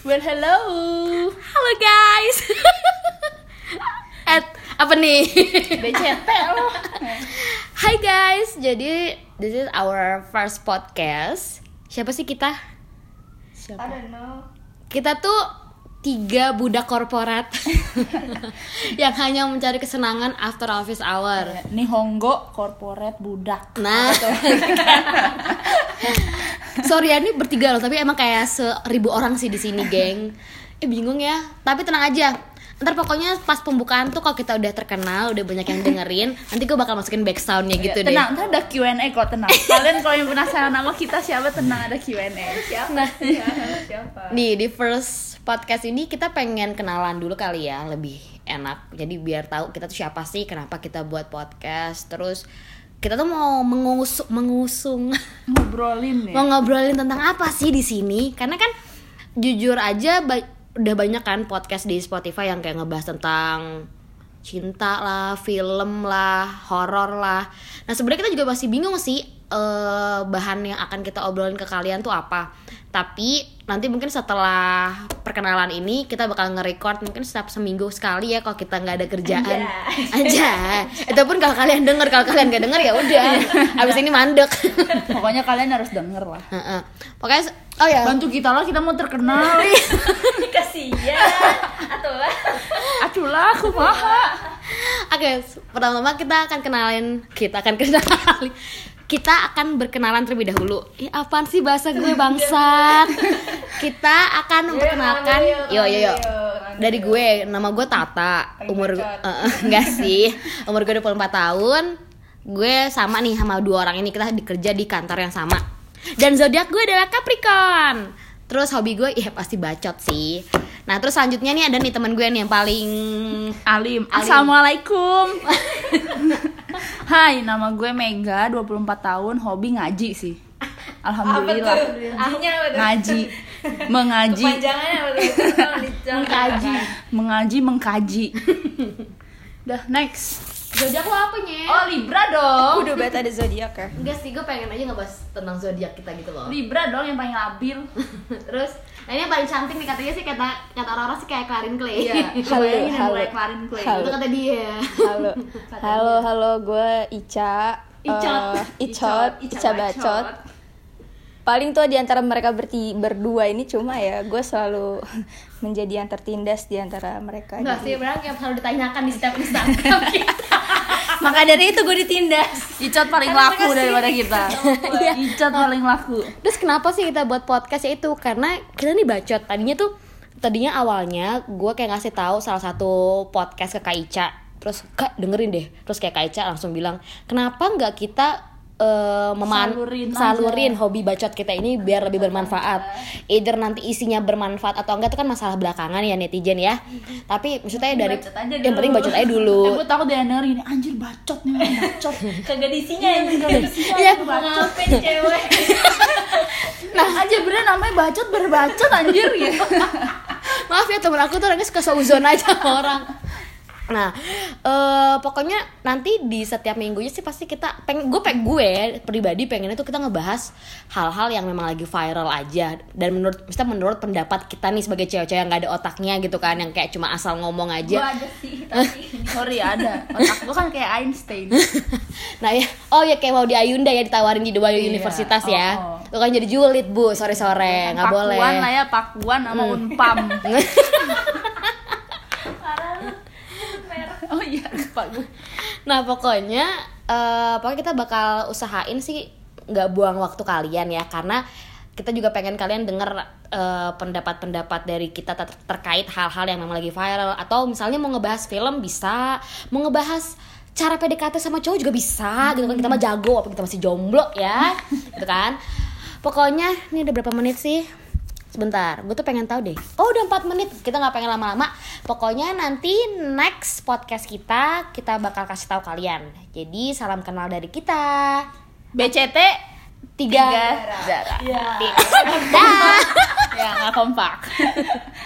Well, hello. Halo guys. At apa nih? BCT loh. Hai guys. Jadi this is our first podcast. Siapa sih kita? Siapa? Kita tuh tiga budak korporat yang hanya mencari kesenangan after office hour. Nihongo corporate budak. Nah, sorry ya ini bertiga loh, tapi emang kayak seribu orang sih di sini, geng. Eh bingung ya, tapi tenang aja. Ntar pokoknya pas pembukaan tuh kalau kita udah terkenal, udah banyak yang dengerin, nanti gue bakal masukin back soundnya gitu deh. tenang, ntar ada Q&A kok tenang. Kalian kalau yang penasaran nama kita siapa tenang ada Q&A. Siapa? Nah. siapa? Nih di first podcast ini kita pengen kenalan dulu kali ya, lebih enak. Jadi biar tahu kita tuh siapa sih, kenapa kita buat podcast, terus kita tuh mau mengusung, mengusung Ngobrolin ya. mau ngobrolin tentang apa sih di sini karena kan jujur aja ba- udah banyak kan podcast di Spotify yang kayak ngebahas tentang cinta lah, film lah, horor lah. Nah sebenarnya kita juga masih bingung sih eh, bahan yang akan kita obrolin ke kalian tuh apa. Tapi nanti mungkin setelah perkenalan ini kita bakal nge-record mungkin setiap seminggu sekali ya kalau kita nggak ada kerjaan aja. Itu pun kalau kalian denger, kalau kalian nggak denger ya udah. Abis ini mandek. Pokoknya kalian harus denger lah. Heeh. Pokoknya oh ya. Bantu kita lah, kita mau terkenal. kasihan atau lah Aculah, aku. Oke, pertama-tama kita akan kenalin, kita akan kenalin. Kita akan berkenalan terlebih dahulu. Ih, apaan sih bahasa gue bangsat? Kita akan memperkenalkan. Yo yo yo. Dari gue, nama gue Tata. Umur enggak sih. Umur gue 24 tahun. Gue sama nih sama dua orang ini kita dikerja di kantor yang sama. Dan zodiak gue adalah Capricorn. Terus hobi gue ya pasti bacot sih. Nah, terus selanjutnya nih ada nih teman gue nih yang paling Alim. Assalamualaikum. Hai, nama gue Mega, 24 tahun, hobi ngaji sih. Alhamdulillah. Ngaji. Mengaji. Mengkaji. Mengaji, mengkaji. Udah, next. Zodiak lo apa nye? Oh, Libra dong. udah bet ada zodiak ya Enggak sih, gue pengen aja ngebahas tentang zodiak kita gitu loh. Libra dong yang paling labil. Terus, nah ini yang paling cantik nih katanya sih kata kata orang-orang sih kayak Clarin Clay. Iya, Halo, yang halo. mulai Clarin Clay. Halo. Itu kata dia. halo halo halo gue Ica Icot. Eh, Icot Ica bacot paling tuh di antara mereka berti berdua ini cuma ya gue selalu menjadi yang tertindas di antara mereka Enggak Jadi- sih, benar yang selalu ditanyakan di setiap Instagram kita. Maka dari itu gue ditindas Icat paling Karena laku daripada kita. Iya. Icat paling laku. Terus kenapa sih kita buat podcast ya itu? Karena kita nih bacot. Tadinya tuh tadinya awalnya gue kayak ngasih tahu salah satu podcast ke Kak Ica. Terus Kak dengerin deh. Terus kayak Kak Ica langsung bilang, "Kenapa nggak kita eh, meman Salurin aja." salurin hobi bacot kita ini biar lebih bermanfaat. Either nanti isinya bermanfaat atau enggak itu kan masalah belakangan ya netizen ya. Tapi maksudnya dari yang penting bacot aja dulu. Eh, gue takut dia dengerin anjir bacot nih bacot. kagak diisinya ya Gak ada isinya Iya. bacot. cewek Nah aja bener namanya bacot berbacot anjir ya. Maaf ya temen aku tuh orangnya suka seuzon aja sama orang. Nah, eh pokoknya nanti di setiap minggunya sih pasti kita pengen gue pengen gue pribadi pengennya tuh kita ngebahas hal-hal yang memang lagi viral aja dan menurut kita menurut pendapat kita nih sebagai cewek-cewek yang nggak ada otaknya gitu kan yang kayak cuma asal ngomong Gue aja. ada sih tapi sorry ada. Otak gue kan kayak Einstein. nah ya, oh ya kayak mau di Ayunda ya ditawarin di dua Iya, universitas ya. oh, oh. Tuh kan jadi julid bu sore sore nggak boleh. Pakuan lah ya, Pakuan sama Unpam. oh iya, lupa gue. Nah pokoknya eh pokoknya kita bakal usahain sih nggak buang waktu kalian ya karena kita juga pengen kalian denger eh, pendapat-pendapat dari kita ter- terkait hal-hal yang memang lagi viral. Atau misalnya mau ngebahas film bisa, mau ngebahas cara PDKT sama cowok juga bisa gitu kan. Kita mah jago apa kita masih jomblo ya gitu kan. Pokoknya ini udah berapa menit sih sebentar gue tuh pengen tahu deh. Oh udah 4 menit. Kita nggak pengen lama-lama. Pokoknya nanti next podcast kita kita bakal kasih tahu kalian. Jadi salam kenal dari kita. BCT tiga, Zara. Dah. ya nggak kompak